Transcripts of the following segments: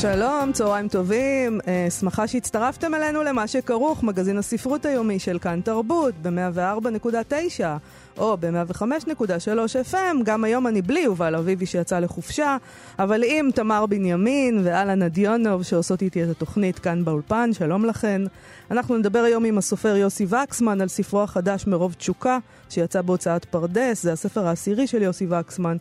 שלום, צהריים טובים, אה, שמחה שהצטרפתם אלינו למה שכרוך, מגזין הספרות היומי של כאן תרבות ב-104.9 או ב-105.3 FM, גם היום אני בלי יובל אביבי שיצא לחופשה, אבל עם תמר בנימין ואלנה דיונוב שעושות איתי את התוכנית כאן באולפן, שלום לכן. אנחנו נדבר היום עם הסופר יוסי וקסמן על ספרו החדש מרוב תשוקה, שיצא בהוצאת פרדס, זה הספר העשירי של יוסי וקסמן.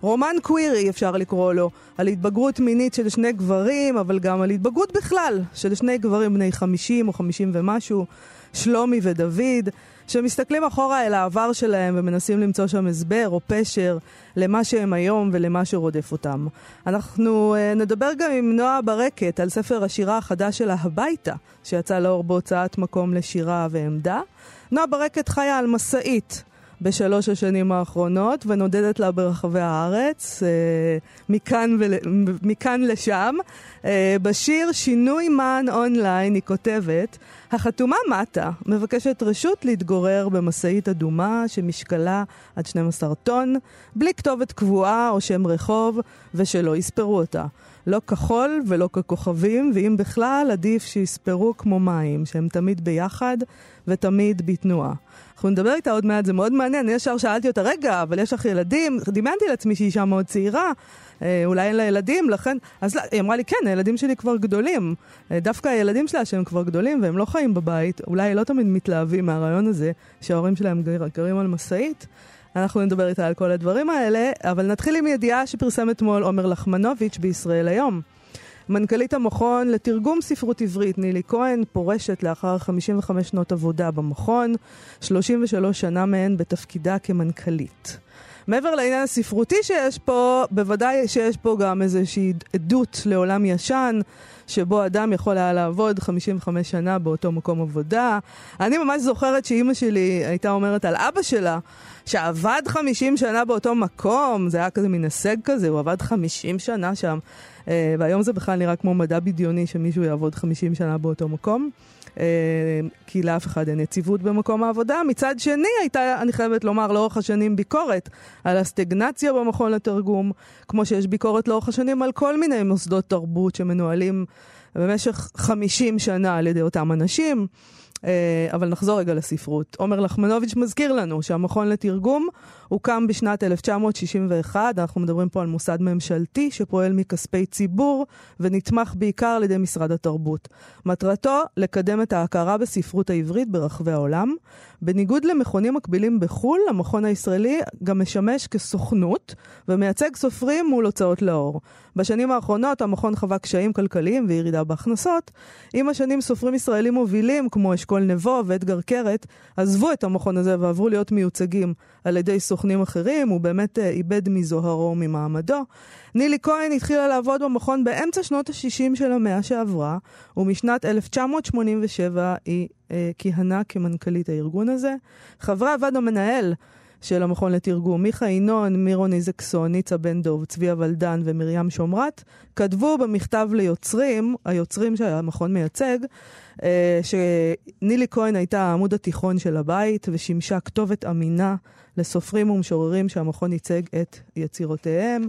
רומן קווירי אפשר לקרוא לו, על התבגרות מינית של שני גברים, אבל גם על התבגרות בכלל של שני גברים בני 50 או 50 ומשהו, שלומי ודוד, שמסתכלים אחורה אל העבר שלהם ומנסים למצוא שם הסבר או פשר למה שהם היום ולמה שרודף אותם. אנחנו uh, נדבר גם עם נועה ברקת על ספר השירה החדש שלה, הביתה, שיצא לאור בהוצאת מקום לשירה ועמדה. נועה ברקת חיה על משאית בשלוש השנים האחרונות, ונודדת לה ברחבי הארץ, אה, מכאן, ול, מכאן לשם. אה, בשיר שינוי מען אונליין היא כותבת, החתומה מטה מבקשת רשות להתגורר במשאית אדומה שמשקלה עד 12 טון, בלי כתובת קבועה או שם רחוב, ושלא יספרו אותה. לא כחול ולא ככוכבים, ואם בכלל, עדיף שיספרו כמו מים, שהם תמיד ביחד ותמיד בתנועה. אנחנו נדבר איתה עוד מעט, זה מאוד מעניין. אני ישר שאלתי אותה, רגע, אבל יש לך ילדים? דמיינתי לעצמי שהיא אישה מאוד צעירה, אה, אולי אין לה ילדים, לכן... אז לא, היא אמרה לי, כן, הילדים שלי כבר גדולים. אה, דווקא הילדים שלה שהם כבר גדולים והם לא חיים בבית, אולי לא תמיד מתלהבים מהרעיון הזה שההורים שלהם גר, גרים על משאית. אנחנו נדבר איתה על כל הדברים האלה, אבל נתחיל עם ידיעה שפרסם אתמול עומר לחמנוביץ' בישראל היום. מנכ"לית המכון לתרגום ספרות עברית נילי כהן פורשת לאחר 55 שנות עבודה במכון, 33 שנה מהן בתפקידה כמנכ"לית. מעבר לעניין הספרותי שיש פה, בוודאי שיש פה גם איזושהי עדות לעולם ישן, שבו אדם יכול היה לעבוד 55 שנה באותו מקום עבודה. אני ממש זוכרת שאימא שלי הייתה אומרת על אבא שלה, שעבד 50 שנה באותו מקום, זה היה כזה מין הישג כזה, הוא עבד 50 שנה שם. אה, והיום זה בכלל נראה כמו מדע בדיוני שמישהו יעבוד 50 שנה באותו מקום. אה, כי לאף אחד אין יציבות במקום העבודה. מצד שני, הייתה, אני חייבת לומר, לאורך השנים ביקורת על הסטגנציה במכון לתרגום, כמו שיש ביקורת לאורך השנים על כל מיני מוסדות תרבות שמנוהלים במשך 50 שנה על ידי אותם אנשים. אה, אבל נחזור רגע לספרות. עומר לחמנוביץ' מזכיר לנו שהמכון לתרגום הוקם בשנת 1961, אנחנו מדברים פה על מוסד ממשלתי שפועל מכספי ציבור ונתמך בעיקר על ידי משרד התרבות. מטרתו לקדם את ההכרה בספרות העברית ברחבי העולם. בניגוד למכונים מקבילים בחו"ל, המכון הישראלי גם משמש כסוכנות ומייצג סופרים מול הוצאות לאור. בשנים האחרונות המכון חווה קשיים כלכליים וירידה בהכנסות. עם השנים סופרים ישראלים מובילים כמו אשכול נבו ואדגר קרת עזבו את המכון הזה ועברו להיות מיוצגים על ידי סוכנים אחרים, הוא באמת uh, איבד מזוהרו ממעמדו. נילי כהן התחילה לעבוד במכון באמצע שנות ה-60 של המאה שעברה, ומשנת 1987 היא uh, כיהנה כמנכ"לית הארגון הזה. חברי הוועד המנהל של המכון לתרגום, מיכה ינון, מירון איזקסון, ניצה בן דוב, צביה ולדן ומרים שומרת, כתבו במכתב ליוצרים, היוצרים שהמכון מייצג, אה, שנילי כהן הייתה העמוד התיכון של הבית ושימשה כתובת אמינה לסופרים ומשוררים שהמכון ייצג את יצירותיהם.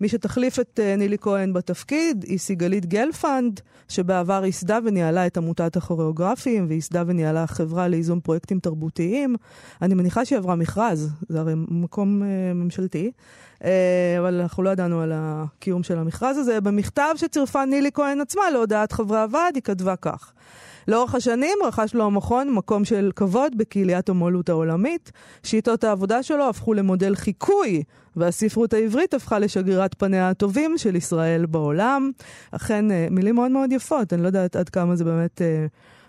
מי שתחליף את uh, נילי כהן בתפקיד היא סיגלית גלפנד, שבעבר ייסדה וניהלה את עמותת הכוריאוגרפים, וייסדה וניהלה חברה לייזום פרויקטים תרבותיים. אני מניחה שהיא עברה מכרז, זה הרי מקום uh, ממשלתי, uh, אבל אנחנו לא ידענו על הקיום של המכרז הזה. במכתב שצירפה נילי כהן עצמה להודעת חברי הוועד, היא כתבה כך: לאורך השנים רכש לו המכון מקום של כבוד בקהיליית המו"לות העולמית. שיטות העבודה שלו הפכו למודל חיקוי, והספרות העברית הפכה לשגרירת פניה הטובים של ישראל בעולם. אכן, אה, מילים מאוד מאוד יפות, אני לא יודעת עד כמה זה באמת... אה,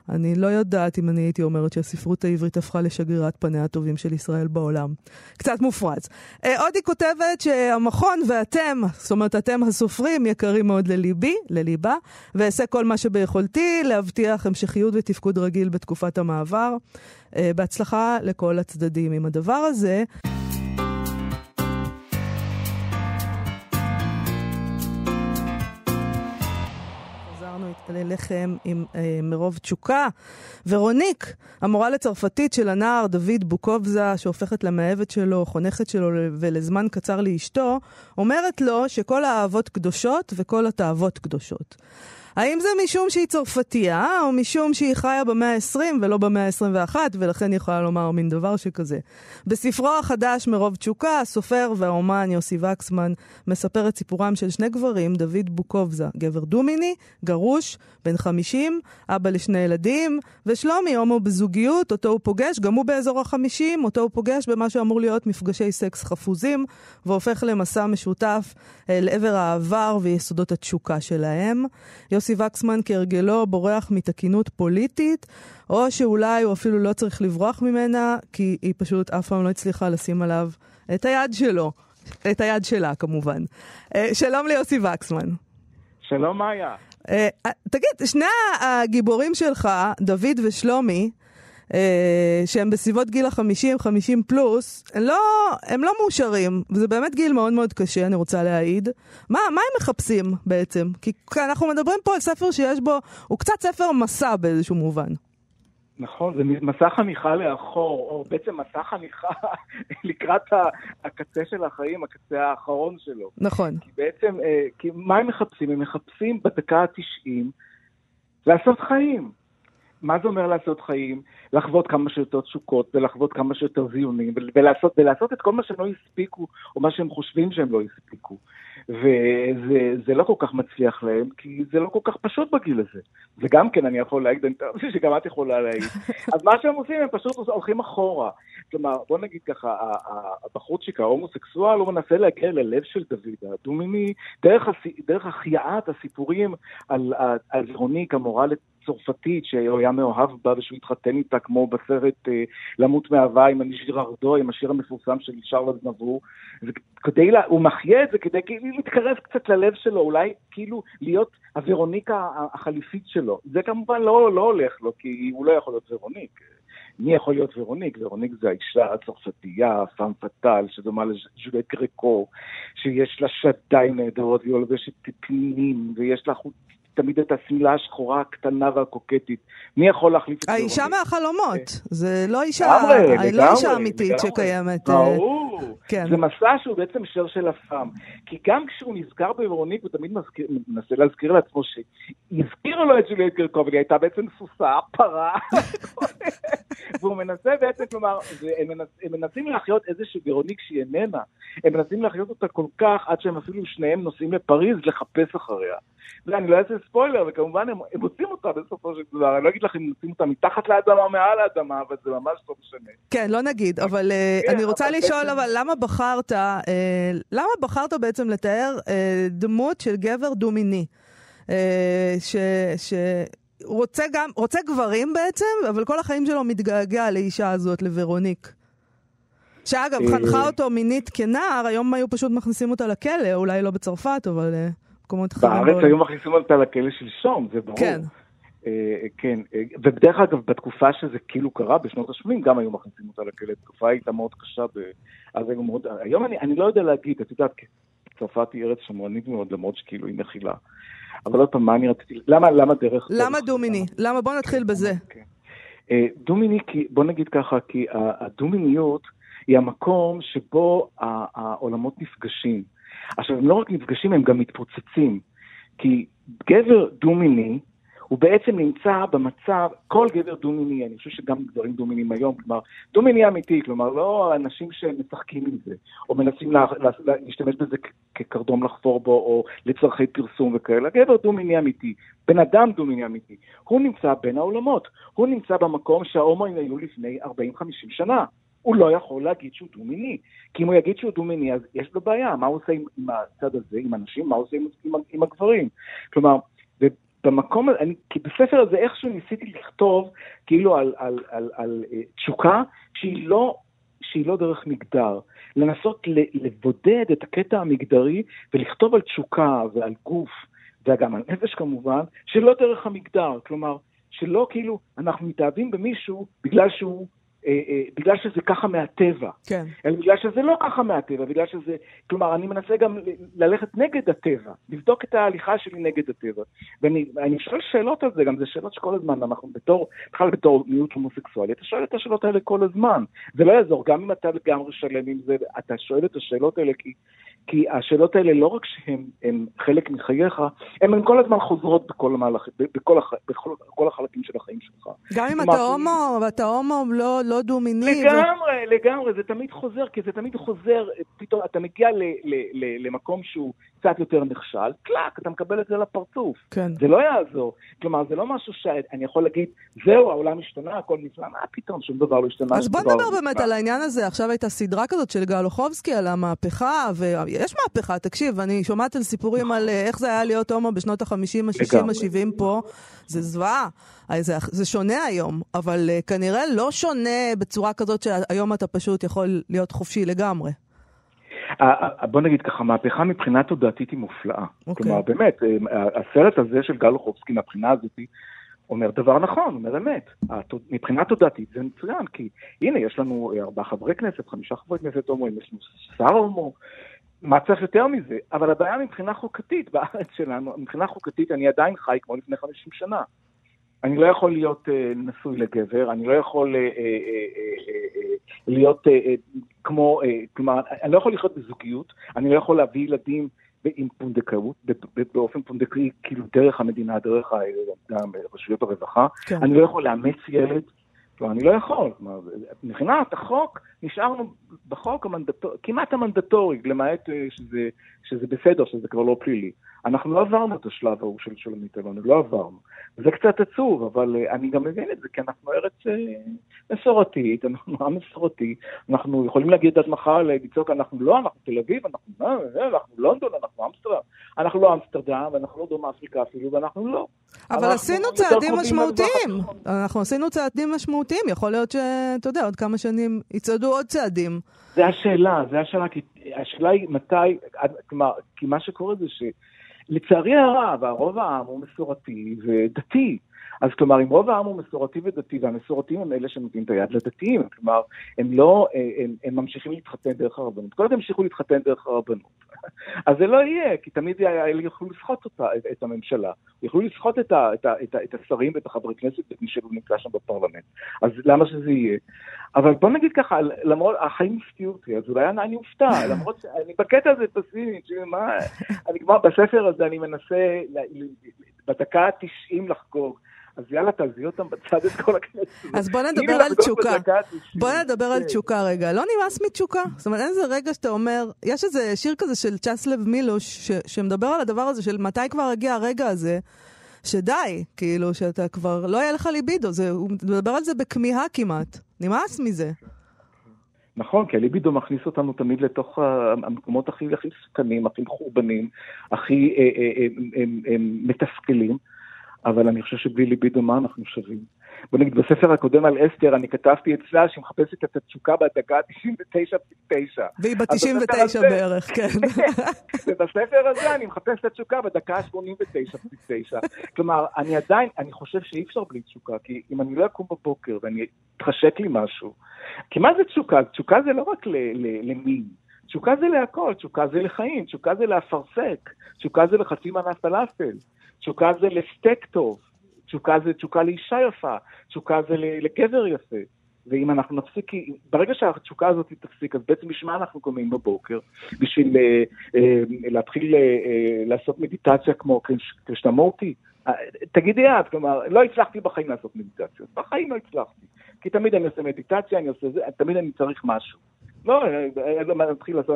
אני לא יודעת אם אני הייתי אומרת שהספרות העברית הפכה לשגרירת פניה הטובים של ישראל בעולם. קצת מופרץ. עוד היא כותבת שהמכון ואתם, זאת אומרת אתם הסופרים, יקרים מאוד לליבי, לליבה, ואעשה כל מה שביכולתי להבטיח המשכיות ותפקוד רגיל בתקופת המעבר. בהצלחה לכל הצדדים עם הדבר הזה. לחם עם אה, מרוב תשוקה. ורוניק, המורה לצרפתית של הנער דוד בוקובזה, שהופכת למאהבת שלו, חונכת שלו ולזמן קצר לאשתו, אומרת לו שכל האהבות קדושות וכל התאוות קדושות. האם זה משום שהיא צרפתייה, או משום שהיא חיה במאה ה-20 ולא במאה ה-21, ולכן יכולה לומר מין דבר שכזה? בספרו החדש, מרוב תשוקה, הסופר והאומן יוסי וקסמן מספר את סיפורם של שני גברים, דוד בוקובזה, גבר דומיני, גרוש, בן 50, אבא לשני ילדים, ושלומי, הומו בזוגיות, אותו הוא פוגש, גם הוא באזור ה-50, אותו הוא פוגש במה שאמור להיות מפגשי סקס חפוזים, והופך למסע משותף לעבר העבר ויסודות התשוקה שלהם. יוסי וקסמן כהרגלו בורח מתקינות פוליטית, או שאולי הוא אפילו לא צריך לברוח ממנה, כי היא פשוט אף פעם לא הצליחה לשים עליו את היד שלו. את היד שלה, כמובן. אה, שלום ליוסי וקסמן. שלום, מאיה. אה, תגיד, שני הגיבורים שלך, דוד ושלומי, אה, שהם בסביבות גיל ה-50, 50 פלוס, הם לא, הם לא מאושרים, וזה באמת גיל מאוד מאוד קשה, אני רוצה להעיד. מה, מה הם מחפשים בעצם? כי אנחנו מדברים פה על ספר שיש בו, הוא קצת ספר מסע באיזשהו מובן. נכון, זה מסע חניכה לאחור, או בעצם מסע חניכה לקראת הקצה של החיים, הקצה האחרון שלו. נכון. כי בעצם, אה, כי מה הם מחפשים? הם מחפשים בדקה ה-90 לעשות חיים. מה זה אומר לעשות חיים? לחוות כמה שיותר תשוקות ולחוות כמה שיותר זיונים ולעשות, ולעשות את כל מה שהם לא הספיקו או מה שהם חושבים שהם לא הספיקו. וזה לא כל כך מצליח להם, כי זה לא כל כך פשוט בגיל הזה. וגם כן, אני יכול להגיד, אני חושב שגם את יכולה להעיד. אז מה שהם עושים, הם פשוט הולכים אחורה. כלומר, בוא נגיד ככה, הבחורצ'יק ההומוסקסואל, הוא מנסה להגיע ללב של דוד הדומיני, דרך, דרך החייאת הסיפורים על, על ורוניקה, מורה צרפתית שהוא היה מאוהב בה ושהוא התחתן איתה כמו בסרט אה, למות מאהבה עם הנשיר ארדו, עם השיר המפורסם של שרלד נבור. וכדי, לה, הוא מחיה את זה כדי כאילו להתקרב קצת ללב שלו, אולי כאילו להיות הוורוניקה החליפית שלו. זה כמובן לא, לא הולך לו, כי הוא לא יכול להיות ורוניק. מי יכול להיות ורוניק? ורוניק זה האישה הצרפתייה, פאם פטאל, שדומה לג'ולט גרקו, שיש לה שדיים נהדרות, והיא לובשת פנינים, ויש לה חוט תמיד את השמלה השחורה הקטנה והקוקטית. מי יכול להחליף את זה? האישה מהחלומות, אה. זה לא אישה, לא אישה אמיתית שקיימת. אה, ברור, כן. זה מסע שהוא בעצם שיר של הפעם. כי גם כשהוא נזכר בוורונית, הוא תמיד מנסה להזכיר לעצמו שהזכירו לו את ג'וליאט גרקוב, היא הייתה בעצם סוסה, פרה, והוא מנסה בעצם, כלומר, הם מנסים להחיות איזושהי ורוניק שהיא איננה. הם מנסים להחיות אותה כל כך, עד שהם אפילו שניהם נוסעים לפריז לחפש אחריה. ואני לא אעשה ספוילר, וכמובן הם, הם מוצאים אותה בסופו של דבר, אני לא אגיד לך אם מוצאים אותה מתחת לאדמה או מעל האדמה, אבל זה ממש לא משנה. כן, לא נגיד, אבל אה, כן, אני רוצה אבל לשאול, בעצם... אבל למה בחרת, אה, למה בחרת בעצם לתאר אה, דמות של גבר דו-מיני? אה, ש... ש... רוצה גם, רוצה גברים בעצם, אבל כל החיים שלו מתגעגע לאישה הזאת, לורוניק. שאגב, חנכה אותו מינית כנער, היום היו פשוט מכניסים אותה לכלא, אולי לא בצרפת, אבל... אה, מקומות אחרים. בארץ היו מכניסים אותה לכלא שלשום, זה ברור. כן. אה, כן, ובדרך אגב, בתקופה שזה כאילו קרה, בשנות ה-80, גם היו מכניסים אותה לכלא. התקופה הייתה מאוד קשה, אז היו מאוד... היום אני, אני לא יודע להגיד, את יודעת, צרפת היא ארץ שמרנית מאוד, למרות שכאילו היא מכילה. אבל עוד פעם, מה אני רציתי... למה, למה דרך... למה דומיני? למה? בוא נתחיל בזה. כן. אה, דומיני, בוא נגיד ככה, כי הדומיניות היא המקום שבו העולמות נפגשים. עכשיו, הם לא רק נפגשים, הם גם מתפוצצים. כי גבר דו-מיני, הוא בעצם נמצא במצב, כל גבר דו-מיני, אני חושב שגם גברים דו-מיניים היום, כלומר, דו-מיני אמיתי, כלומר, לא אנשים שמשחקים עם זה, או מנסים לה, לה, לה, להשתמש בזה כקרדום לחפור בו, או לצורכי פרסום וכאלה, גבר דו-מיני אמיתי, בן אדם דו-מיני אמיתי, הוא נמצא בין העולמות, הוא נמצא במקום שההומואים היו לפני 40-50 שנה. הוא לא יכול להגיד שהוא דו-מיני. כי אם הוא יגיד שהוא דו-מיני, אז יש לו בעיה. מה הוא עושה עם, עם הצד הזה, עם אנשים? מה הוא עושה עם, עם, עם הגברים? כלומר, במקום, אני, כי בספר הזה איכשהו ניסיתי לכתוב כאילו על, על, על, על, על uh, תשוקה שהיא לא, שהיא לא דרך מגדר. לנסות לבודד את הקטע המגדרי ולכתוב על תשוקה ועל גוף וגם על נפש כמובן, שלא דרך המגדר. כלומר, שלא כאילו אנחנו מתאהבים במישהו בגלל שהוא אה, אה, בגלל שזה ככה מהטבע. כן. אלא בגלל שזה לא ככה מהטבע, בגלל שזה... כלומר, אני מנסה גם ללכת נגד הטבע, לבדוק את ההליכה שלי נגד הטבע. ואני שואל שאלות על זה, גם זה שאלות שכל הזמן, אנחנו בתור, בכלל בתור מיעוט הומוסקסואלי, אתה שואל את השאלות האלה כל הזמן. זה לא יעזור, גם אם אתה לגמרי שלם עם זה, אתה שואל את השאלות האלה כי כי השאלות האלה לא רק שהן חלק מחייך, הן כל הזמן חוזרות בכל, המהלך, בכל, הח, בכל, בכל החלקים של החיים שלך. גם אם אתה הומו, ואתה הומו לא, לא דו-מיני. לגמרי, ו... לגמרי, זה תמיד חוזר, כי זה תמיד חוזר, פתאום אתה מגיע ל, ל, ל, למקום שהוא קצת יותר נכשל, קלאק, אתה מקבל את זה לפרצוף. כן. זה לא יעזור. כלומר, זה לא משהו שאני יכול להגיד, זהו, העולם השתנה, הכל נפלא, מה פתאום, שום דבר לא השתנה. אז בוא נדבר לא באמת על העניין הזה. עכשיו הייתה סדרה כזאת של גל אוחובסקי על המהפכה, ויש מהפכה, תקשיב, אני שומעת על סיפורים על אה, איך זה היה להיות הומו בשנות ה-50, ה-60, ה-70 פה. זה זוועה. זה, זה שונה היום, אבל uh, כנראה לא שונה בצורה כזאת שהיום אתה פשוט יכול להיות חופשי לגמרי. בוא נגיד ככה, מהפכה מבחינה תודעתית היא מופלאה. Okay. אוקיי. כלומר, באמת, אה, הסרט הזה של גל אוחובסקי מהבחינה הזאת אומר דבר נכון, אומר אמת. מבחינה תודעתית זה מצוין, כי הנה, יש לנו ארבעה חברי כנסת, חמישה חברי כנסת הומואים, יש לנו שר הומו, מה צריך יותר מזה? אבל הבעיה מבחינה חוקתית בארץ שלנו, מבחינה חוקתית אני עדיין חי כמו לפני 50 שנה. אני לא יכול להיות uh, נשוי לגבר, אני לא יכול uh, uh, uh, uh, uh, להיות uh, uh, כמו, uh, כלומר, אני לא יכול לחיות בזוגיות, אני לא יכול להביא ילדים עם פונדקאות, באופן פונדקאי, כאילו דרך המדינה, דרך רשויות הרווחה, כן. אני לא יכול לאמץ ילד, כלומר, אני לא יכול. מבחינת החוק, נשארנו בחוק המנדטורי, כמעט המנדטורי, למעט שזה, שזה בסדר, שזה כבר לא פלילי. אנחנו לא עברנו את השלב ההוא של שולמית אלוני, לא עברנו. זה קצת עצוב, אבל uh, אני גם מבין את זה, כי אנחנו ארץ uh, מסורתית, אנחנו עם מסורתי, אנחנו יכולים להגיד עד מחר, לצעוק, אנחנו לא, אנחנו תל אביב, אנחנו, לא, אנחנו לונדון, אנחנו אמסטרדם, אנחנו לא אמסטרדם, ואנחנו לא דרום אפריקה אפילו, ואנחנו לא. אבל עשינו צעדים משמעותיים, אנחנו עשינו צעדים משמעותיים, יכול להיות שאתה יודע, עוד כמה שנים יצעדו עוד צעדים. זה השאלה, זה השאלה, כי השאלה היא מתי, כלומר, כי מה שקורה זה ש... לצערי הרב, הרוב העם הוא מסורתי ודתי. אז כלומר, אם רוב העם הוא מסורתי ודתי, והמסורתיים הם אלה שנותנים את היד לדתיים, כלומר, הם לא, הם, הם ממשיכים להתחתן דרך הרבנות. כל עוד ימשיכו להתחתן דרך הרבנות. אז זה לא יהיה, כי תמיד יוכלו לסחוט אותה, את הממשלה. יוכלו לסחוט את, ה, את, ה, את, ה, את השרים ואת החברי כנסת ואת מי שנמצא שם בפרלמנט. אז למה שזה יהיה? אבל בוא נגיד ככה, למרות, החיים הפתיעו אותי, אז אולי אני אופתע, למרות שאני בקטע הזה פסימי, מה, אני כבר בספר הזה, אני מנסה בדקה ה-90 לחגוג. אז יאללה, תעזבי אותם בצד את כל הכנסת. אז בוא נדבר על תשוקה. בוא נדבר על תשוקה רגע. לא נמאס מתשוקה? זאת אומרת, איזה רגע שאתה אומר, יש איזה שיר כזה של צ'סלב מילוש, שמדבר על הדבר הזה של מתי כבר הגיע הרגע הזה. שדי, כאילו, שאתה כבר, לא יהיה לך ליבידו, זה, הוא מדבר על זה בכמיהה כמעט. נמאס מזה. נכון, כי הליבידו מכניס אותנו תמיד לתוך המקומות הכי, הכי סוכנים, הכי חורבנים, הכי אה, אה, אה, אה, אה, מתסכלים. אבל אני חושב שבלי ליבידו מה אנחנו שווים? בוא נגיד, בספר הקודם על אסתר, אני כתבתי אצלה שהיא מחפשת את התשוקה בדקה ה-99.9. והיא ב-99 בערך, כן. ובספר הזה אני מחפש את התשוקה בדקה ה-89.9. כלומר, אני עדיין, אני חושב שאי אפשר בלי תשוקה, כי אם אני לא אקום בבוקר ואני אתחשק לי משהו, כי מה זה תשוקה? תשוקה זה לא רק למין. תשוקה זה להכל, תשוקה זה לחיים, תשוקה זה לאפרסק, תשוקה זה לחצי מנה פלאפל. תשוקה זה לסטייק טוב, תשוקה זה תשוקה לאישה יפה, תשוקה זה לגבר יפה. ואם אנחנו נפסיק, ברגע שהתשוקה הזאת תפסיק, אז בעצם בשביל מה אנחנו קומים בבוקר? בשביל אה, אה, להתחיל אה, אה, לעשות מדיטציה כמו קרישנמורטי? אה, תגידי את, כלומר, לא הצלחתי בחיים לעשות מדיטציה, בחיים לא הצלחתי. כי תמיד אני עושה מדיטציה, אני עושה זה, תמיד אני צריך משהו. לא, אני מתחיל לעשות,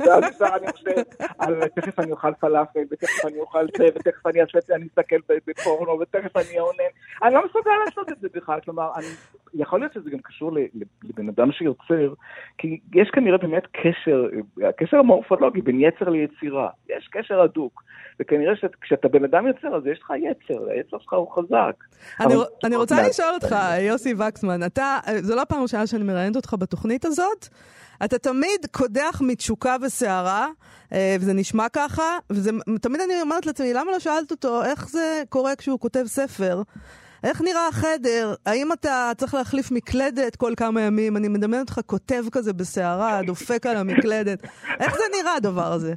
ואז ישר אני חושב, תכף אני אוכל פלאפל, ותכף אני אוכל זה, ותכף אני אעשה אני אסתכל בפורנו, ותכף אני אעונן. אני לא מסוגל לעשות את זה בכלל, כלומר, יכול להיות שזה גם קשור לבן אדם שיוצר, כי יש כנראה באמת קשר, הקשר המורפולוגי בין יצר ליצירה, יש קשר הדוק. וכנראה שכשאתה בן אדם יוצר, אז יש לך יצר, היצר שלך הוא חזק. אני רוצה לשאול אותך, יוסי וקסמן, אתה, זו לא הפעם ראשונה שאני מראיינת אותך בתוכנית הזאת. אתה תמיד קודח מתשוקה וסערה, אה, וזה נשמע ככה, ותמיד אני אומרת לעצמי, למה לא שאלת אותו איך זה קורה כשהוא כותב ספר? איך נראה החדר? האם אתה צריך להחליף מקלדת כל כמה ימים? אני מדמיינת אותך כותב כזה בסערה, דופק על המקלדת. איך זה נראה הדבר הזה?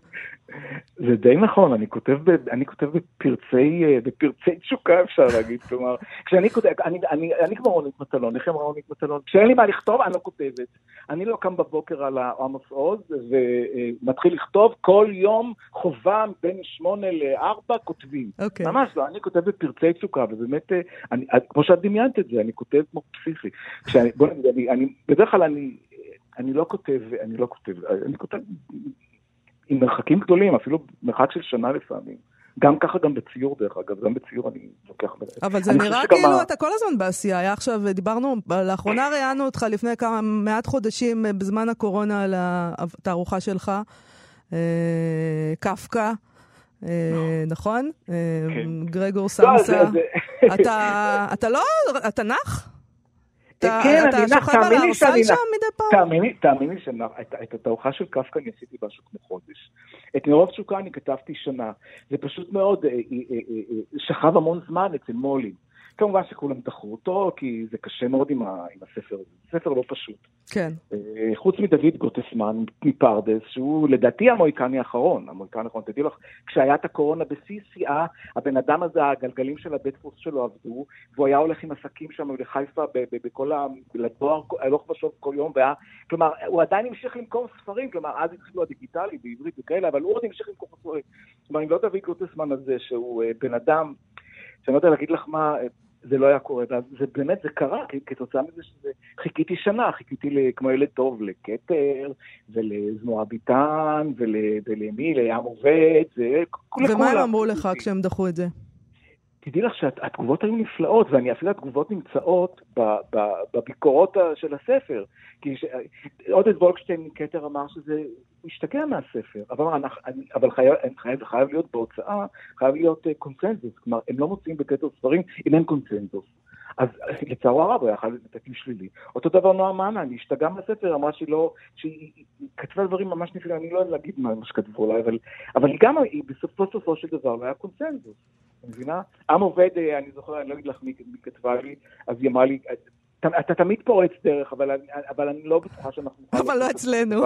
זה די נכון, אני כותב, ב, אני כותב בפרצי, אה, בפרצי תשוקה אפשר להגיד, כלומר, כשאני כותב, אני, אני, אני כמו רונית מטלון, איך אמרה רונית מטלון? כשאין לי מה לכתוב, אני לא כותבת. אני לא קם בבוקר על עמוס עוז ומתחיל לכתוב, כל יום חובה בין שמונה לארבע כותבים. Okay. אוקיי. ממש לא, אני כותב בפרצי תשוקה, ובאמת, אה, אני, כמו שאת דמיינת את זה, אני כותב כמו פסיכי. כשאני, בוא נגיד, אני, אני, בדרך כלל אני, אני לא כותב, אני לא כותב, אני כותב עם מרחקים גדולים, אפילו מרחק של שנה לפעמים. גם ככה, גם בציור דרך אגב, גם בציור אני לוקח... אבל זה נראה כאילו ה... אתה כל הזמן בעשייה. היה עכשיו, דיברנו, לאחרונה ראיינו אותך לפני כמה, מעט חודשים אה, בזמן הקורונה על התערוכה שלך, אה, קפקא. אה, נכון? כן. גרגור לא, סמסה. אתה לא, אתה נח? כן, אני נח, תאמין לי שאני נח. תאמין לי שאת התערוכה של קפקא אני עשיתי משהו כמו חודש. את מרוב תשוקה אני כתבתי שנה. זה פשוט מאוד, אה, אה, אה, שכב המון זמן אצל מולי. כמובן שכולם דחו אותו, כי זה קשה מאוד עם, ה, עם הספר הזה. זה ספר לא פשוט. כן. Uh, חוץ מדוד גוטסמן מפרדס, שהוא לדעתי המוהיקני האחרון, המוהיקני האחרון, תדעי לך, כשהיה את הקורונה בשיא שיאה, הבן אדם הזה, הגלגלים של הבית דפוס שלו עבדו, והוא היה הולך עם עסקים שם לחיפה, בכל ה... לדואר, הלוך ושוב כל יום, והיה... כלומר, הוא עדיין המשיך למכור ספרים, כלומר, אז התחילו הדיגיטלי בעברית וכאלה, אבל הוא עוד המשיך למכור ספרים. כלומר, אם לא דוד גוטסמן הזה, שהוא uh, בן אדם, שאני לא יודע להגיד לך מה, זה לא היה קורה, וזה באמת, זה קרה כתוצאה מזה שזה, חיכיתי שנה, חיכיתי כמו ילד טוב לכתר, ולזנועה ביטן, ולמי, לים עובד, זה. ומה הם אמרו לך כשהם דחו את זה? תדעי לך שהתגובות היו נפלאות, ואני אפילו התגובות נמצאות בביקורות של הספר. כי עודד וולקשטיין מכתר אמר שזה משתגע מהספר, אבל, אבל חייב, חייב, חייב להיות בהוצאה, חייב להיות קונצנזוס, כלומר, הם לא מוצאים בכתר ספרים אם אין קונצנזוס. אז לצערו הרב הוא לתת לי שלילי. אותו דבר נועה מנה, אני השתגעה מהספר, אמרה שהיא לא, שהיא כתבה דברים ממש נפלאים, אני לא יודע להגיד מה שכתבו עליי, אבל, אבל היא גם, היא בסופו סופו של דבר לא היה קונצנזוס. מבינה? עם עובד, אה, אני זוכר, אני לא אגיד לך מי, כתבה לי, אז היא אמרה לי, אתה, תמיד פורץ דרך, אבל, אבל אני לא בטוחה שאנחנו... אבל לא אצלנו.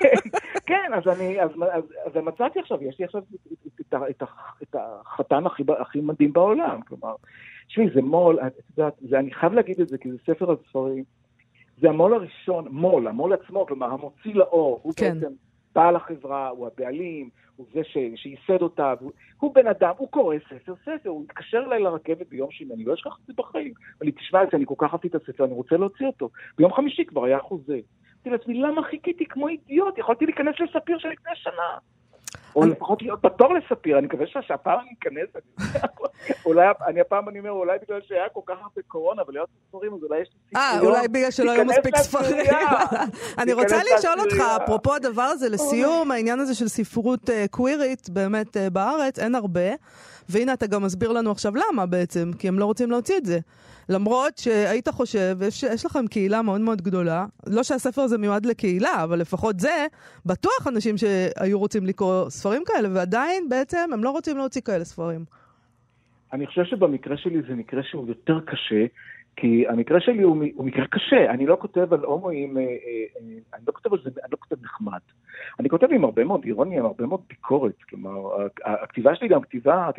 כן, כן, אז אני, אז, אז, אז מצאתי עכשיו, יש לי עכשיו את, את, את, את החתן הכי, הכי מדהים בעולם, כלומר, תשמעי, זה מו"ל, את יודעת, אני חייב להגיד את זה, כי זה ספר הספרים, זה המו"ל הראשון, מו"ל, המו"ל עצמו, כלומר, המוציא לאור, הוא כן. בעצם בעל החברה, הוא הבעלים, הוא זה ש... שייסד אותה, הוא... הוא בן אדם, הוא קורא ספר ספר, הוא התקשר אליי לרכבת ביום שני, אני לא אשכח את זה בחיים. אבל תשמע את זה, אני כל כך אהבתי את הספר, אני רוצה להוציא אותו. ביום חמישי כבר היה חוזה. אמרתי לעצמי, למה חיכיתי כמו אידיוט? יכולתי להיכנס לספיר של לפני שנה. או לפחות להיות בתור לספיר, אני מקווה שהפעם אני אכנס, אולי, אני הפעם אני אומר, אולי בגלל שהיה כל כך הרבה קורונה ולהיות ספרים, אז אולי יש לי סיכוי. אה, אולי בגלל שלא היו מספיק ספרים. אני רוצה לשאול אותך, אפרופו הדבר הזה, לסיום, העניין הזה של ספרות אה, קווירית, באמת אה, בארץ, אין הרבה. והנה אתה גם מסביר לנו עכשיו למה בעצם, כי הם לא רוצים להוציא את זה. למרות שהיית חושב, יש, יש לכם קהילה מאוד מאוד גדולה, לא שהספר הזה מיועד לקהילה, אבל לפחות זה, בטוח אנשים שהיו רוצים לקרוא ספרים כאלה, ועדיין בעצם הם לא רוצים להוציא כאלה ספרים. אני חושב שבמקרה שלי זה מקרה שהוא יותר קשה, כי המקרה שלי הוא, הוא מקרה קשה, אני לא כותב על הומואים, אה, אה, אה, אני לא כותב על זה, אני לא כותב נחמד. אני כותב עם הרבה מאוד אירוניה, עם הרבה מאוד ביקורת, כלומר, הכתיבה שלי גם כתיבה,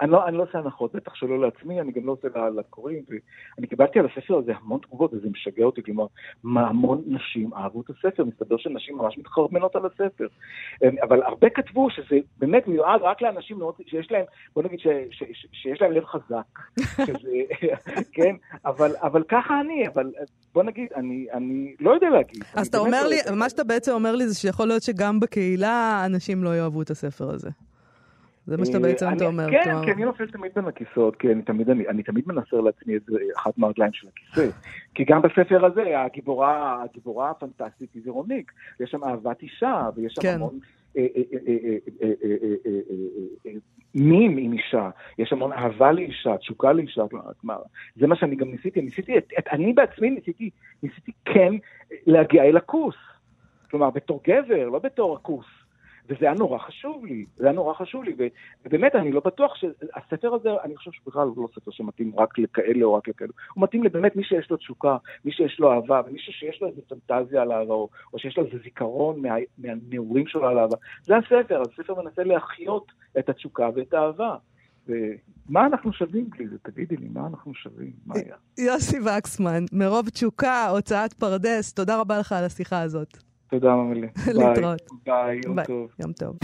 אני לא, אני לא עושה הנחות, בטח שלא לעצמי, אני גם לא עושה לקוראים, ואני קיבלתי על הספר הזה המון תגובות, וזה משגע אותי, כלומר, מה המון נשים אהבו את הספר, מסתבר שנשים ממש מתחרמנות על הספר. אבל הרבה כתבו שזה באמת מיועד רק לאנשים מאוד, שיש להם, בוא נגיד ש, ש, ש, שיש להם לב חזק, שזה, כן, אבל, אבל ככה אני, אבל בוא נגיד, אני, אני לא יודע להגיד. אז אתה אומר לא לי, מה שאתה בעצם אומר לי זה שיכול להיות שגם בקהילה אנשים לא יאהבו את הספר הזה. זה מה שאתה אה, בעצם אתה אומר. כן, כי אני נופל תמיד בין הכיסאות, כי אני תמיד, אני, אני תמיד מנסר לעצמי את אחת מהרגליים של הכיסא. כי גם בספר הזה, הגיבורה, הגיבורה הפנטסטית היא זירוניק. יש שם אהבת אישה, ויש שם כן. המון... מים עם אישה, יש המון אהבה לאישה, תשוקה לאישה, כלומר, זה מה שאני גם ניסיתי, ניסיתי, את, את, אני בעצמי ניסיתי, ניסיתי כן להגיע אל הכוס. כלומר, בתור גבר, לא בתור הכוס. וזה היה נורא חשוב לי, זה היה נורא חשוב לי, ובאמת אני לא בטוח שהספר הזה, אני חושב שבכלל הוא לא ספר שמתאים רק לכאלה או רק לכאלה, הוא מתאים לבאמת מי שיש לו תשוקה, מי שיש לו אהבה, ומי שיש לו איזה פנטזיה על אהבה, או, או שיש לו איזה זיכרון מה, מהנעורים שלו על אהבה. זה הספר, הספר מנסה להחיות את התשוקה ואת האהבה. ומה אנחנו שווים בלי זה? תגידי לי, מה אנחנו שווים? מה היה? יוסי וקסמן, מרוב תשוקה, הוצאת פרדס, תודה רבה לך על השיחה הזאת. תודה, ממילי. להתראות. ביי, יום טוב. יום טוב.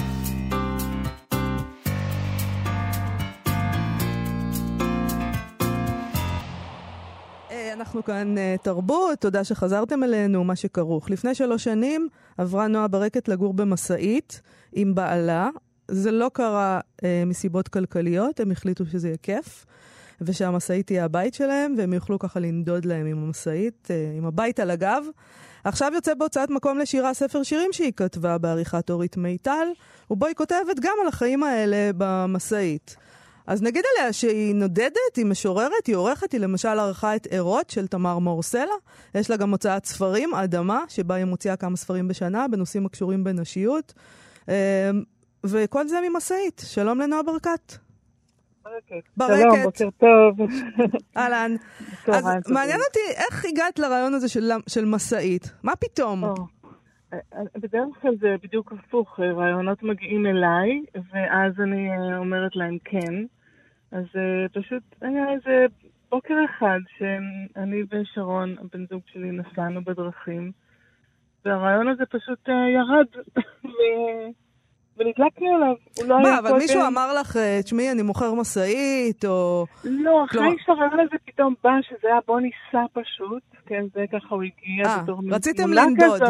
אה, אנחנו כאן uh, תרבות, תודה שחזרתם אלינו, מה שכרוך. לפני שלוש שנים עברה נועה ברקת לגור במשאית עם בעלה. זה לא קרה uh, מסיבות כלכליות, הם החליטו שזה יהיה כיף, ושהמשאית תהיה הבית שלהם, והם יוכלו ככה לנדוד להם עם המשאית, uh, עם הבית על הגב. עכשיו יוצא בהוצאת מקום לשירה ספר שירים שהיא כתבה בעריכת אורית מיטל, ובו היא כותבת גם על החיים האלה במשאית. אז נגיד עליה שהיא נודדת, היא משוררת, היא עורכת, היא למשל ערכה את ערות של תמר מור סלע. יש לה גם הוצאת ספרים, אדמה, שבה היא מוציאה כמה ספרים בשנה בנושאים הקשורים בנשיות. אמ, וכל זה ממשאית. שלום לנועה ברקת. ברקת. שלום, בוקר טוב. אהלן. אז מעניין אותי, איך הגעת לרעיון הזה של, של משאית? מה פתאום? אה, אה, בדרך כלל זה בדיוק הפוך, אה, רעיונות מגיעים אליי, ואז אני אומרת להם כן. אז פשוט היה איזה בוקר אחד שאני ושרון, הבן זוג שלי, נסענו בדרכים, והרעיון הזה פשוט ירד. ונדלקנו עליו. לא מה, אבל מישהו אמר לך, אה, תשמעי, אני מוכר משאית, או... לא, אחרי שהרעיון הזה פתאום בא, שזה היה בוא ניסע פשוט, כן, זה ככה הוא הגיע אה, בתור רציתם לנדוד.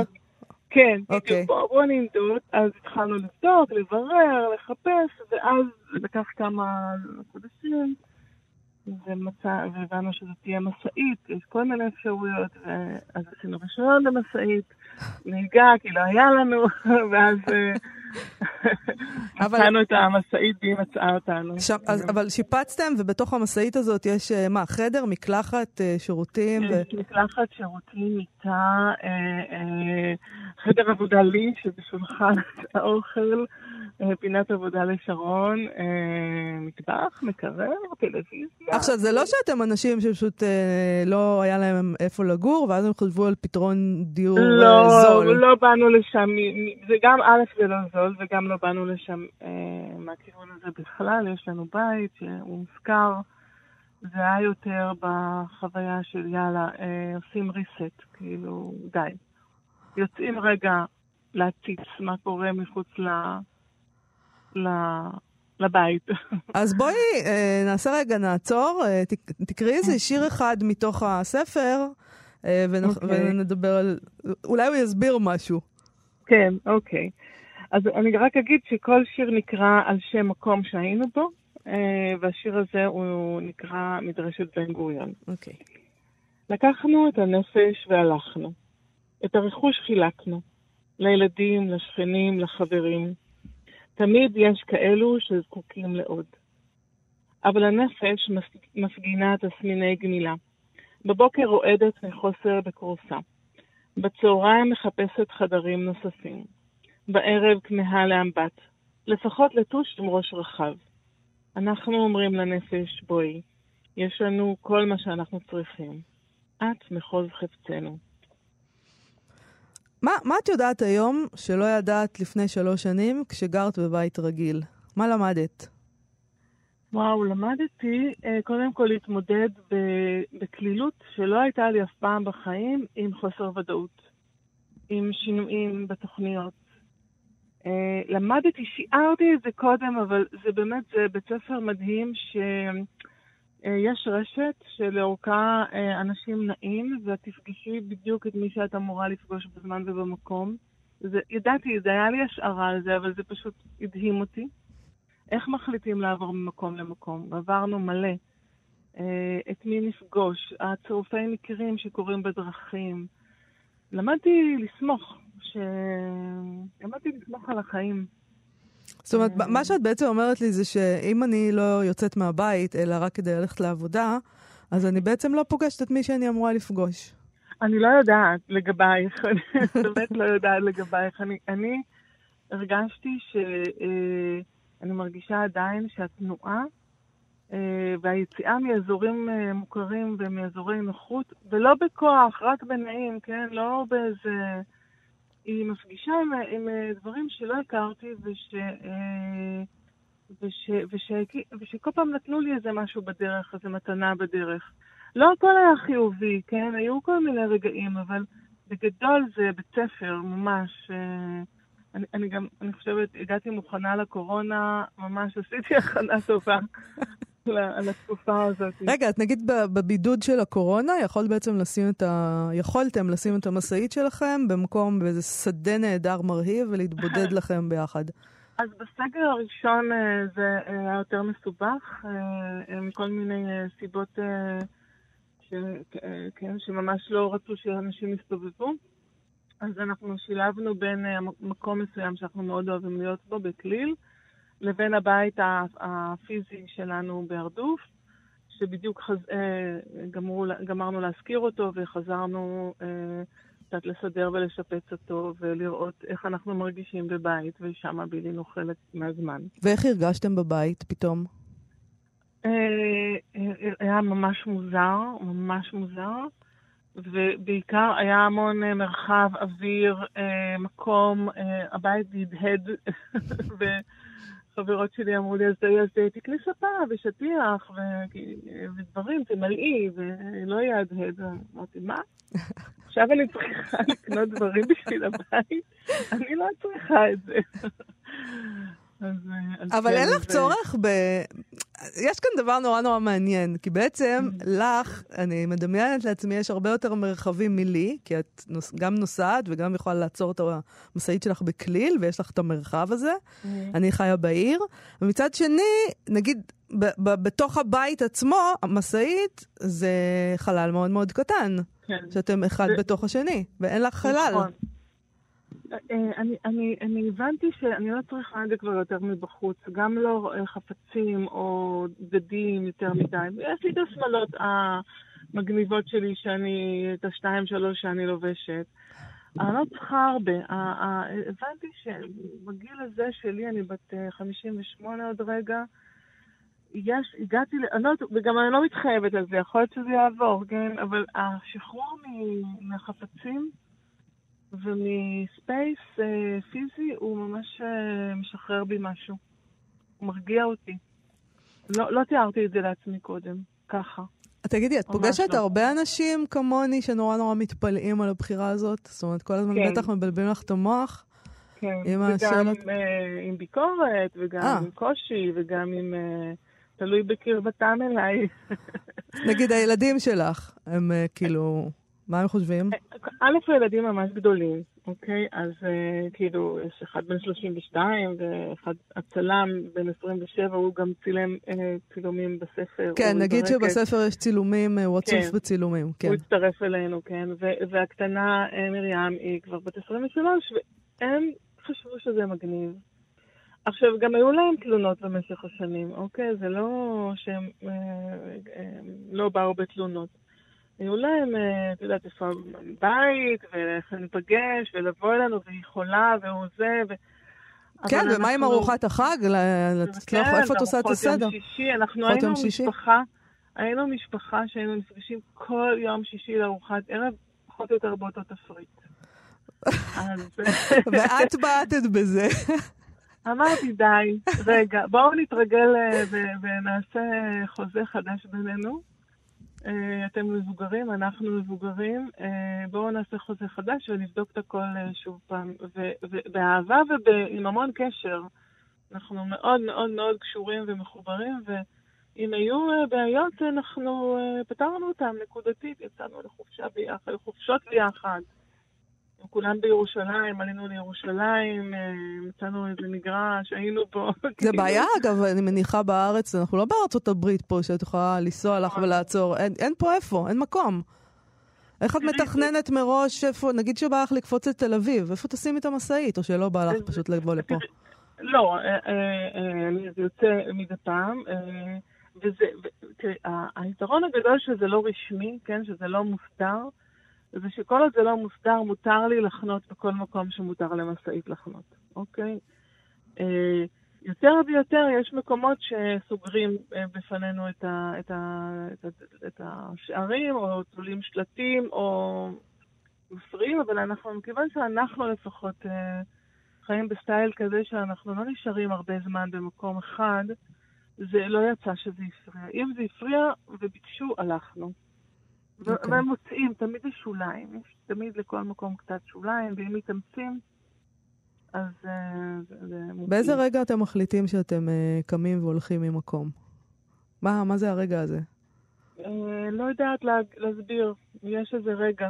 כן, אוקיי. בוא, בוא ננדוד, אז התחלנו לבדוק, לברר, לחפש, ואז לקח כמה חודשים, ומצא, והבנו שזו תהיה משאית, יש כל מיני אפשרויות, ואז עשינו רישיון למשאית, נהיגה, כי לא היה לנו, ואז... אה, מצאנו את המשאית והיא מצאה אותנו. אבל שיפצתם, ובתוך המשאית הזאת יש אה, מה, חדר, מקלחת, אה, שירותים? יש מקלחת, שירותים, מיטה, אה, חדר עבודה לי, שזה שולחן האוכל. פינת עבודה לשרון, מטבח, מקרר, טלוויזיה. עכשיו, זה לא שאתם אנשים שפשוט לא היה להם איפה לגור, ואז הם חשבו על פתרון דיור לא, זול. לא, לא באנו לשם, זה גם, א', זה לא זול, וגם לא באנו לשם מהכיוון הזה בכלל, יש לנו בית שהוא מושכר. זה היה יותר בחוויה של יאללה, עושים reset, כאילו, די. יוצאים רגע להציץ מה קורה מחוץ ל... לבית. אז בואי אה, נעשה רגע, נעצור, אה, תקראי איזה שיר אחד מתוך הספר, אה, אוקיי. ונדבר על... אולי הוא יסביר משהו. כן, אוקיי. אז אני רק אגיד שכל שיר נקרא על שם מקום שהיינו בו, והשיר הזה הוא נקרא מדרשת בן גוריון. אוקיי. לקחנו את הנפש והלכנו. את הרכוש חילקנו. לילדים, לשכנים, לחברים. תמיד יש כאלו שזקוקים לעוד. אבל הנפש מפגינה תסמיני גמילה. בבוקר רועדת מחוסר בכורסה. בצהריים מחפשת חדרים נוספים. בערב כמהה לאמבט. לפחות לטוש עם ראש רחב. אנחנו אומרים לנפש, בואי, יש לנו כל מה שאנחנו צריכים. את מחוז חפצנו. מה, מה את יודעת היום שלא ידעת לפני שלוש שנים כשגרת בבית רגיל? מה למדת? וואו, למדתי אה, קודם כל להתמודד בקלילות שלא הייתה לי אף פעם בחיים עם חוסר ודאות, עם שינויים בתוכניות. אה, למדתי, שיערתי את זה קודם, אבל זה באמת, זה בית ספר מדהים שיש רשת שלאורכה אנשים נעים, ואת תפגשי בדיוק את מי שאת אמורה לפגוש בזמן ובמקום. זה, ידעתי, זה היה לי השערה על זה, אבל זה פשוט הדהים אותי. איך מחליטים לעבור ממקום למקום? עברנו מלא. אה, את מי נפגוש? הצירופי מקרים שקורים בדרכים. למדתי לסמוך, ש... למדתי לסמוך על החיים. זאת אומרת, אה. מה שאת בעצם אומרת לי זה שאם אני לא יוצאת מהבית, אלא רק כדי ללכת לעבודה, אז אני בעצם לא פוגשת את מי שאני אמורה לפגוש. אני לא יודעת לגבייך, אני באמת לא יודעת לגבייך. אני, אני הרגשתי ש... אה, אני מרגישה עדיין שהתנועה אה, והיציאה מאזורים אה, מוכרים ומאזורי נוחות, ולא בכוח, רק בנעים, כן? לא באיזה... היא מפגישה עם, עם דברים שלא הכרתי וש... וש, וש, ושכל פעם נתנו לי איזה משהו בדרך, איזה מתנה בדרך. לא הכל היה חיובי, כן? היו כל מיני רגעים, אבל בגדול זה בית ספר, ממש. אה, אני, אני גם, אני חושבת, הגעתי מוכנה לקורונה, ממש עשיתי הכנה טובה לתקופה הזאת. רגע, את נגיד בבידוד של הקורונה, יכולת בעצם לשים את ה... יכולתם לשים את המשאית שלכם במקום, באיזה שדה נהדר מרהיב ולהתבודד לכם ביחד. אז בסגר הראשון אה, זה היה יותר מסובך, אה, מכל מיני סיבות ש, כן, שממש לא רצו שאנשים יסתובבו. אז אנחנו שילבנו בין אה, מקום מסוים שאנחנו מאוד אוהבים להיות בו, בכליל, לבין הבית הפיזי שלנו בהרדוף, שבדיוק חז... אה, גמרו, גמרנו להשכיר אותו וחזרנו אה, קצת לסדר ולשפץ אותו ולראות איך אנחנו מרגישים בבית, ושם בילינו חלק מהזמן. ואיך הרגשתם בבית פתאום? אה, היה ממש מוזר, ממש מוזר, ובעיקר היה המון מרחב, אוויר, מקום, הבית הדהד, וחברות שלי אמרו לי, אז תקני ספה ושטיח ודברים, תמלאי, ולא יהיה הדהד. אמרתי, מה? עכשיו אני צריכה לקנות דברים בשביל הבית? אני לא צריכה את זה. אבל אין לך צורך ב... יש כאן דבר נורא נורא מעניין, כי בעצם mm. לך, אני מדמיינת לעצמי, יש הרבה יותר מרחבים מלי, כי את גם נוסעת וגם יכולה לעצור את המשאית שלך בכליל, ויש לך את המרחב הזה. Mm. אני חיה בעיר. ומצד שני, נגיד, בתוך הבית עצמו, המשאית זה חלל מאוד מאוד קטן. כן. שאתם אחד בתוך השני, ואין לך חלל. נכון. אה, אני, אני, אני הבנתי שאני לא צריכה את זה כבר יותר מבחוץ, גם לא אה, חפצים או בגדים יותר מדי. יש לי את השמאלות המגניבות שלי, שאני, את השתיים שלוש שאני לובשת. אני לא צריכה הרבה. הבנתי שבגיל הזה שלי, אני בת 58 אה, עוד רגע, יש, הגעתי, ל... לא, וגם אני לא מתחייבת על זה, יכול להיות שזה יעבור, כן? אבל השחרור מהחפצים, ומספייס אה, פיזי הוא ממש אה, משחרר בי משהו. הוא מרגיע אותי. לא, לא תיארתי את זה לעצמי קודם, ככה. תגידי, את פוגשת לא. הרבה אנשים כמוני שנורא נורא מתפלאים על הבחירה הזאת? זאת אומרת, כל הזמן כן. בטח מבלבלים לך את המוח? כן, עם וגם השאלות... עם, אה, עם ביקורת, וגם 아. עם קושי, וגם עם... אה, תלוי בקרבתם אליי. נגיד הילדים שלך, הם אה, כאילו... מה הם חושבים? א', הילדים ממש גדולים, אוקיי? אז uh, כאילו, יש אחד בן 32 ואחד הצלם בן 27, הוא גם צילם uh, צילומים בספר. כן, נגיד. שבספר יש צילומים, הוא עצוף כן. בצילומים, כן. הוא הצטרף אלינו, כן. והקטנה uh, מרים היא כבר בת 23, והם חשבו שזה מגניב. עכשיו, גם היו להם תלונות במשך השנים, אוקיי? זה לא שהם אה, אה, לא באו בתלונות. היו להם, אה, את יודעת, איפה בית, ואיך ניפגש, ולבוא אלינו, והיא חולה, והוא זה, ו... כן, ומה עם ארוחת החג? כן, איפה את עושה את הסדר? יום שישי, אנחנו היינו משפחה, היינו משפחה שהיינו נפגשים כל יום שישי לארוחת ערב, פחות או יותר באותו תפריט. ואת בעטת בזה. אמרתי, די, רגע, בואו נתרגל אה, ונעשה חוזה חדש בינינו. אה, אתם מבוגרים, אנחנו מבוגרים, אה, בואו נעשה חוזה חדש ונבדוק את הכל אה, שוב פעם. ו- ו- באהבה ועם המון קשר. אנחנו מאוד מאוד מאוד קשורים ומחוברים, ואם היו בעיות, אנחנו פתרנו אותן נקודתית, יצאנו לחופשה ביחד, לחופשות ביחד. כולם בירושלים, עלינו לירושלים, אה, מצאנו איזה מגרש, היינו פה. זה כאילו, בעיה, אגב, אני מניחה בארץ, אנחנו לא בארצות הברית פה, שאת יכולה לנסוע לך ולעצור. אין, אין פה איפה, אין מקום. איך את מתכננת מראש איפה, נגיד שבא לך לקפוץ לתל אביב, איפה תשימי את המשאית, או שלא בא לך פשוט לבוא לפה? לא, אה, אה, זה יוצא מדי פעם, וזה, תראי, היתרון הגדול שזה לא רשמי, כן, שזה לא מוסדר, זה שכל עוד זה לא מוסדר, מותר לי לחנות בכל מקום שמותר למשאית לחנות, אוקיי? אה, יותר ויותר יש מקומות שסוגרים אה, בפנינו את, ה, את, ה, את, ה, את השערים, או תולים שלטים, או מפריעים, אבל אנחנו, מכיוון שאנחנו לפחות אה, חיים בסטייל כזה שאנחנו לא נשארים הרבה זמן במקום אחד, זה לא יצא שזה הפריע. אם זה הפריע וביקשו, הלכנו. ו- אוקיי. והם מוצאים, תמיד יש שוליים, יש תמיד לכל מקום קצת שוליים, ואם מתאמצים, אז אה, זה מוצאים. באיזה רגע אתם מחליטים שאתם אה, קמים והולכים ממקום? מה, מה זה הרגע הזה? אה, לא יודעת לה, להסביר, יש איזה רגע.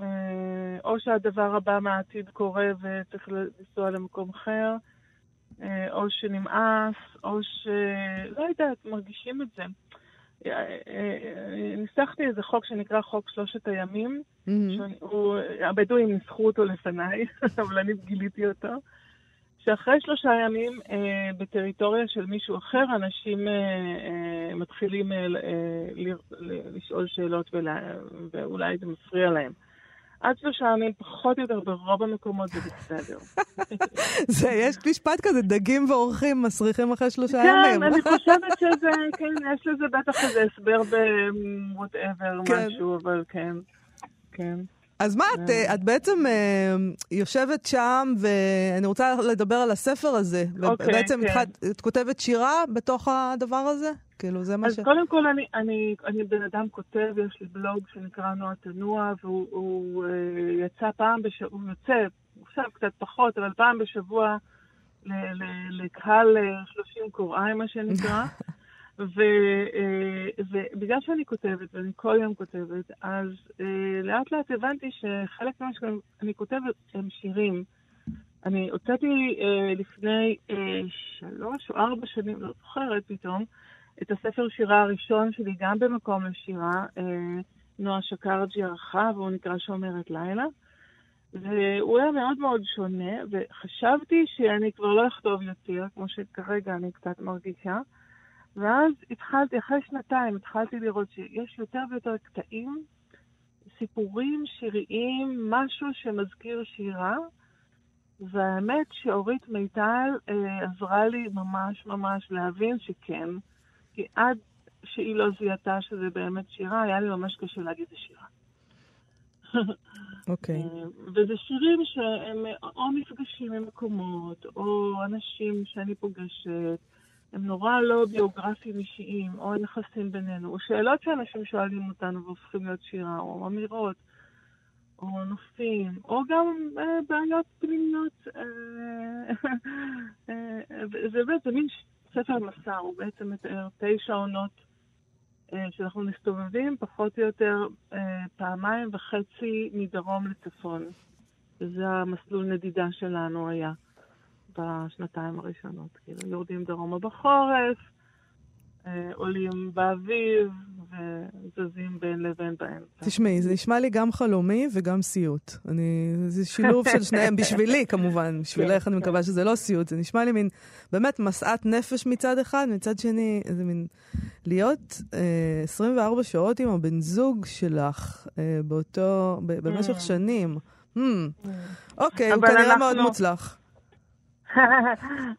אה, או שהדבר הבא מהעתיד קורה וצריך לנסוע למקום אחר, אה, או שנמאס, או ש... לא יודעת, מרגישים את זה. ניסחתי איזה חוק שנקרא חוק שלושת הימים, הבדואים ניסחו אותו לפניי, אבל אני גיליתי אותו, שאחרי שלושה ימים אה, בטריטוריה של מישהו אחר, אנשים אה, אה, מתחילים לשאול שאלות ואולי זה מפריע להם. עד שלושה ימים, פחות או יותר, ברוב המקומות זה בסדר. זה, יש משפט כזה, דגים ואורחים מסריחים אחרי שלושה כן, ימים. אני חושבת שזה, כן, יש לזה בטח איזה הסבר ב-whatever, כן. משהו, אבל כן, כן. אז מה, את, אה, את בעצם אה, יושבת שם, ואני רוצה לדבר על הספר הזה. אוקיי, בעצם כן. התחלת- את כותבת שירה בתוך הדבר הזה? כאילו, זה מה אז ש... קודם כל, אני, אני, אני בן אדם כותב, יש לי בלוג שנקרא נועה תנוע, והוא הוא, אה, יצא פעם בשבוע, הוא יוצא, עכשיו קצת פחות, אבל פעם בשבוע ל, ל, לקהל אה, 30 קוראי, מה שנקרא. ו, אה, ובגלל שאני כותבת, ואני כל יום כותבת, אז אה, לאט לאט הבנתי שחלק ממה שאני כותבת הם שירים. אני הוצאתי אה, לפני שלוש או ארבע שנים, לא זוכרת פתאום, את הספר שירה הראשון שלי, גם במקום לשירה, נועה שקרג'י ערכה, והוא נקרא שומרת לילה. והוא היה מאוד מאוד שונה, וחשבתי שאני כבר לא אכתוב יותר, כמו שכרגע אני קצת מרגישה. ואז התחלתי, אחרי שנתיים, התחלתי לראות שיש יותר ויותר קטעים, סיפורים שיריים, משהו שמזכיר שירה, והאמת שאורית מיטל אה, עזרה לי ממש ממש להבין שכן, כי עד שהיא לא זיהתה שזה באמת שירה, היה לי ממש קשה להגיד זה שירה. אוקיי. אה, וזה שירים שהם או מפגשים עם מקומות, או אנשים שאני פוגשת, הם נורא לא ביוגרפיים אישיים, או יחסים בינינו, או שאלות שאנשים שואלים אותנו והופכים להיות שירה, או אמירות, או נופים, או גם אה, בעיות פנימיות. אה, אה, זה באמת, זה מין ספר מסע, הוא בעצם מתאר תשע עונות אה, שאנחנו מסתובבים פחות או יותר אה, פעמיים וחצי מדרום לצפון. וזה המסלול נדידה שלנו היה בשנתיים הראשונות. כאילו, יורדים דרומה בחורף, אה, עולים באביב, וזזים בין לבין באמצע. תשמעי, זה נשמע לי גם חלומי וגם סיוט. אני, זה שילוב של שניהם, בשבילי כמובן, בשבילך אני מקווה שזה לא סיוט. זה נשמע לי מין, באמת, משאת נפש מצד אחד, מצד שני, איזה מין, להיות אה, 24 שעות עם הבן זוג שלך אה, באותו, במשך Mm. שנים. Hmm. אוקיי, הוא כנראה מאוד מוצלח.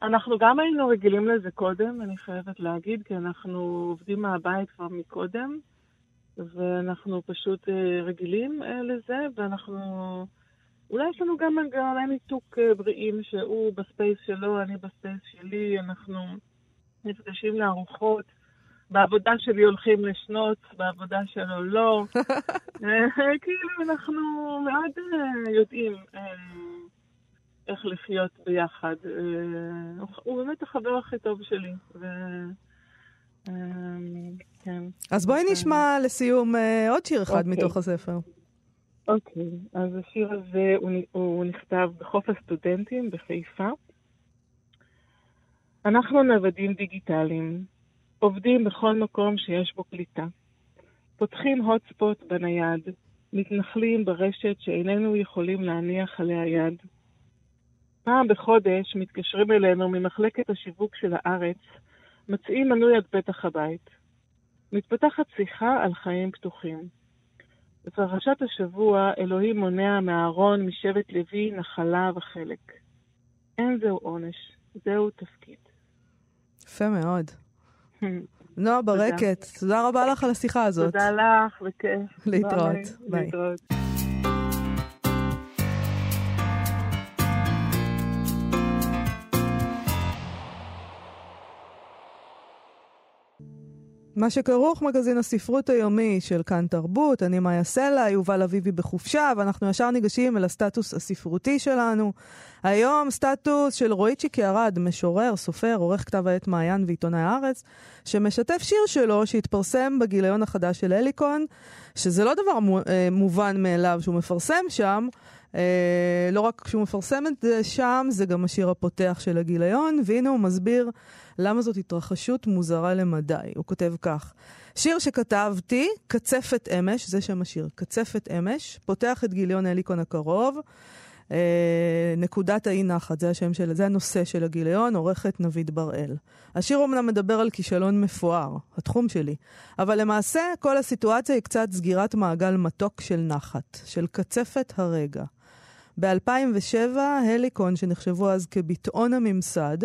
אנחנו גם היינו רגילים לזה קודם, אני חייבת להגיד, כי אנחנו עובדים מהבית כבר מקודם, ואנחנו פשוט אה, רגילים אה, לזה, ואנחנו אולי יש לנו גם מנגנוני ניתוק אה, בריאים, שהוא ב space שלו, אני ב space שלי, אנחנו נפגשים לארוחות. בעבודה שלי הולכים לשנות, בעבודה שלו לא. כאילו, אנחנו מאוד יודעים איך לחיות ביחד. הוא באמת החבר הכי טוב שלי. ו... כן. אז בואי נשמע לסיום עוד שיר אחד אוקיי. מתוך הספר. אוקיי, אז השיר הזה הוא, הוא נכתב בחוף הסטודנטים בחיפה. אנחנו נוודים דיגיטליים, עובדים בכל מקום שיש בו קליטה. פותחים הוטספוט בנייד, מתנחלים ברשת שאיננו יכולים להניח עליה יד. פעם בחודש מתקשרים אלינו ממחלקת השיווק של הארץ, מציעים מנוי עד פתח הבית. מתפתחת שיחה על חיים פתוחים. בפרשת השבוע אלוהים מונע מהארון משבט לוי נחלה וחלק. אין זהו עונש, זהו תפקיד. יפה מאוד. נועה ברקת, תודה רבה לך על השיחה הזאת. תודה לך, וכיף. להתראות. ביי. מה שכרוך מגזין הספרות היומי של כאן תרבות, אני מאיה סלע, יובל אביבי בחופשה, ואנחנו ישר ניגשים אל הסטטוס הספרותי שלנו. היום סטטוס של רועיצ'יקי ארד, משורר, סופר, עורך כתב העת מעיין ועיתונאי הארץ, שמשתף שיר שלו שהתפרסם בגיליון החדש של אליקון, שזה לא דבר אה, מובן מאליו שהוא מפרסם שם, אה, לא רק כשהוא מפרסם את זה שם, זה גם השיר הפותח של הגיליון, והנה הוא מסביר למה זאת התרחשות מוזרה למדי. הוא כותב כך: שיר שכתבתי, קצפת אמש, זה שם השיר, קצפת אמש, פותח את גיליון אליקון הקרוב. אה, נקודת האי נחת, זה השם של, זה הנושא של הגיליון, עורכת נביד בראל. השיר אומנם מדבר על כישלון מפואר, התחום שלי, אבל למעשה כל הסיטואציה היא קצת סגירת מעגל מתוק של נחת, של קצפת הרגע. ב-2007, הליקון, שנחשבו אז כביטאון הממסד,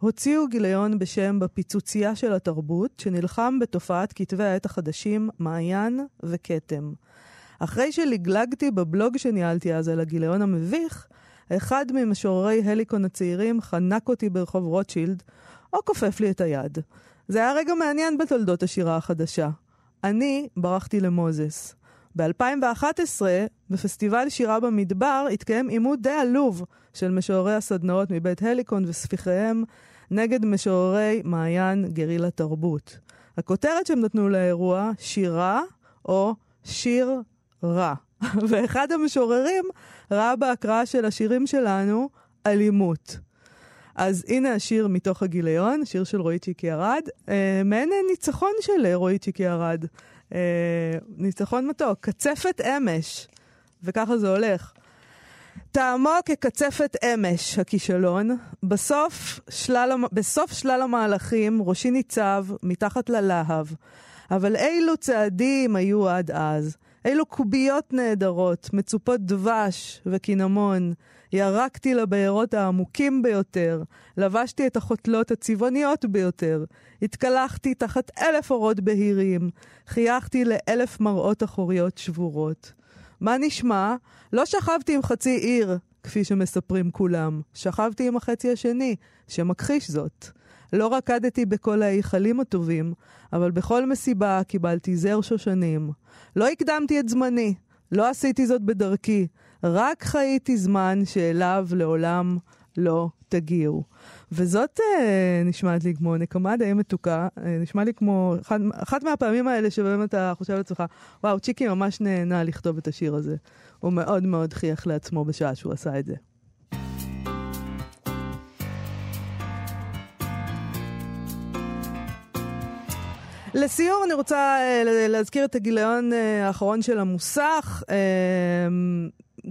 הוציאו גיליון בשם בפיצוצייה של התרבות, שנלחם בתופעת כתבי העת החדשים מעיין וכתם. אחרי שלגלגתי בבלוג שניהלתי אז על הגיליון המביך, אחד ממשוררי הליקון הצעירים חנק אותי ברחוב רוטשילד, או כופף לי את היד. זה היה רגע מעניין בתולדות השירה החדשה. אני ברחתי למוזס. ב-2011, בפסטיבל שירה במדבר, התקיים עימות די עלוב של משוררי הסדנאות מבית הליקון וספיחיהם נגד משוררי מעיין גרילה תרבות. הכותרת שהם נתנו לאירוע, שירה או שיר רע. ואחד המשוררים ראה בהקראה של השירים שלנו אלימות. אז הנה השיר מתוך הגיליון, שיר של רועי צ'יקי ארד, אה, מעין ניצחון של רועי צ'יקי ארד. אה, ניצחון מתוק, קצפת אמש, וככה זה הולך. טעמו כקצפת אמש, הכישלון. בסוף שלל, בסוף שלל המהלכים, ראשי ניצב מתחת ללהב. אבל אילו צעדים היו עד אז? אילו קוביות נהדרות, מצופות דבש וקינמון. ירקתי לבארות העמוקים ביותר, לבשתי את החותלות הצבעוניות ביותר, התקלחתי תחת אלף אורות בהירים, חייכתי לאלף מראות אחוריות שבורות. מה נשמע? לא שכבתי עם חצי עיר, כפי שמספרים כולם, שכבתי עם החצי השני, שמכחיש זאת. לא רקדתי בכל ההיכלים הטובים, אבל בכל מסיבה קיבלתי זר שושנים. לא הקדמתי את זמני, לא עשיתי זאת בדרכי, רק חייתי זמן שאליו לעולם לא תגיעו. וזאת אה, נשמעת לי כמו נקמה די מתוקה, אה, נשמע לי כמו אחד, אחת מהפעמים האלה שבאמת אתה חושב לעצמך, וואו, צ'יקי ממש נהנה לכתוב את השיר הזה. הוא מאוד מאוד חייך לעצמו בשעה שהוא עשה את זה. לסיום, אני רוצה uh, להזכיר את הגיליון uh, האחרון של המוסך, uh,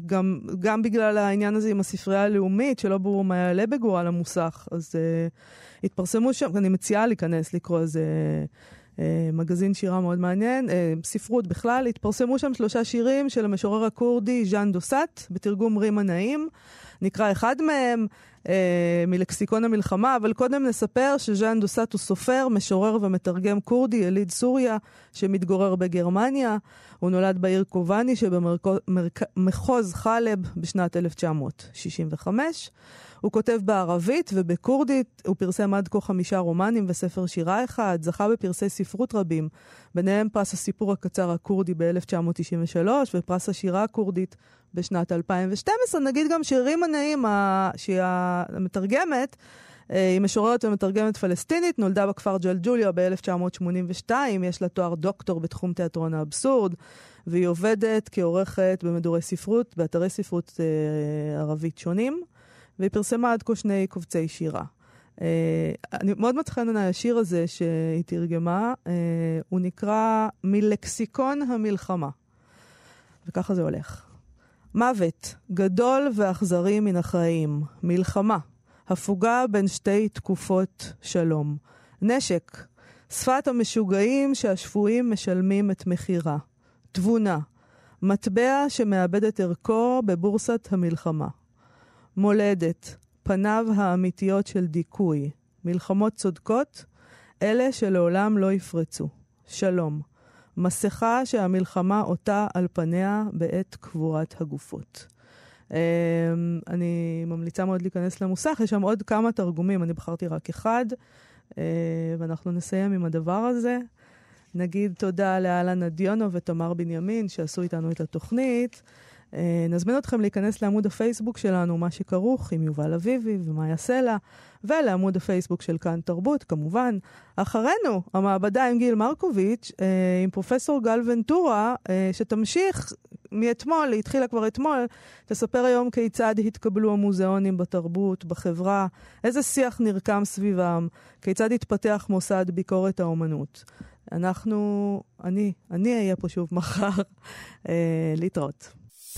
גם, גם בגלל העניין הזה עם הספרייה הלאומית, שלא ברור מה יעלה בגורל המוסך, אז uh, התפרסמו שם, אני מציעה להיכנס, לקרוא איזה uh, מגזין שירה מאוד מעניין, uh, ספרות בכלל, התפרסמו שם שלושה שירים של המשורר הכורדי ז'אן דוסט, בתרגום רימה נעים. נקרא אחד מהם אה, מלקסיקון המלחמה, אבל קודם נספר שז'אן דוסט הוא סופר, משורר ומתרגם כורדי, יליד סוריה, שמתגורר בגרמניה. הוא נולד בעיר קובאני שבמחוז חלב בשנת 1965. הוא כותב בערבית ובכורדית, הוא פרסם עד כה חמישה רומנים וספר שירה אחד, זכה בפרסי ספרות רבים, ביניהם פרס הסיפור הקצר הכורדי ב-1993 ופרס השירה הכורדית בשנת 2012. נגיד גם שירים עניים, שהיא המתרגמת, אה, היא משוררת ומתרגמת פלסטינית, נולדה בכפר ג'לג'וליה ב-1982, יש לה תואר דוקטור בתחום תיאטרון האבסורד, והיא עובדת כעורכת במדורי ספרות, באתרי ספרות אה, ערבית שונים. והיא פרסמה עד כה שני קובצי שירה. Uh, אני מאוד מצא חן השיר הזה שהיא תרגמה, uh, הוא נקרא מלקסיקון המלחמה. וככה זה הולך. מוות, גדול ואכזרי מן החיים, מלחמה, הפוגה בין שתי תקופות שלום. נשק, שפת המשוגעים שהשפויים משלמים את מחירה. תבונה, מטבע שמאבד את ערכו בבורסת המלחמה. מולדת, פניו האמיתיות של דיכוי, מלחמות צודקות, אלה שלעולם לא יפרצו. שלום. מסכה שהמלחמה אותה על פניה בעת קבורת הגופות. Um, אני ממליצה מאוד להיכנס למוסך, יש שם עוד כמה תרגומים, אני בחרתי רק אחד, uh, ואנחנו נסיים עם הדבר הזה. נגיד תודה לאלנה נדיונו ותמר בנימין שעשו איתנו את התוכנית. אה, נזמין אתכם להיכנס לעמוד הפייסבוק שלנו, מה שכרוך עם יובל אביבי ומאיה סלע, ולעמוד הפייסבוק של כאן תרבות, כמובן. אחרינו, המעבדה עם גיל מרקוביץ', אה, עם פרופסור גל ונטורה, אה, שתמשיך מאתמול, היא התחילה כבר אתמול, תספר היום כיצד התקבלו המוזיאונים בתרבות, בחברה, איזה שיח נרקם סביבם, כיצד התפתח מוסד ביקורת האומנות. אנחנו, אני, אני אהיה פה שוב מחר. להתראות.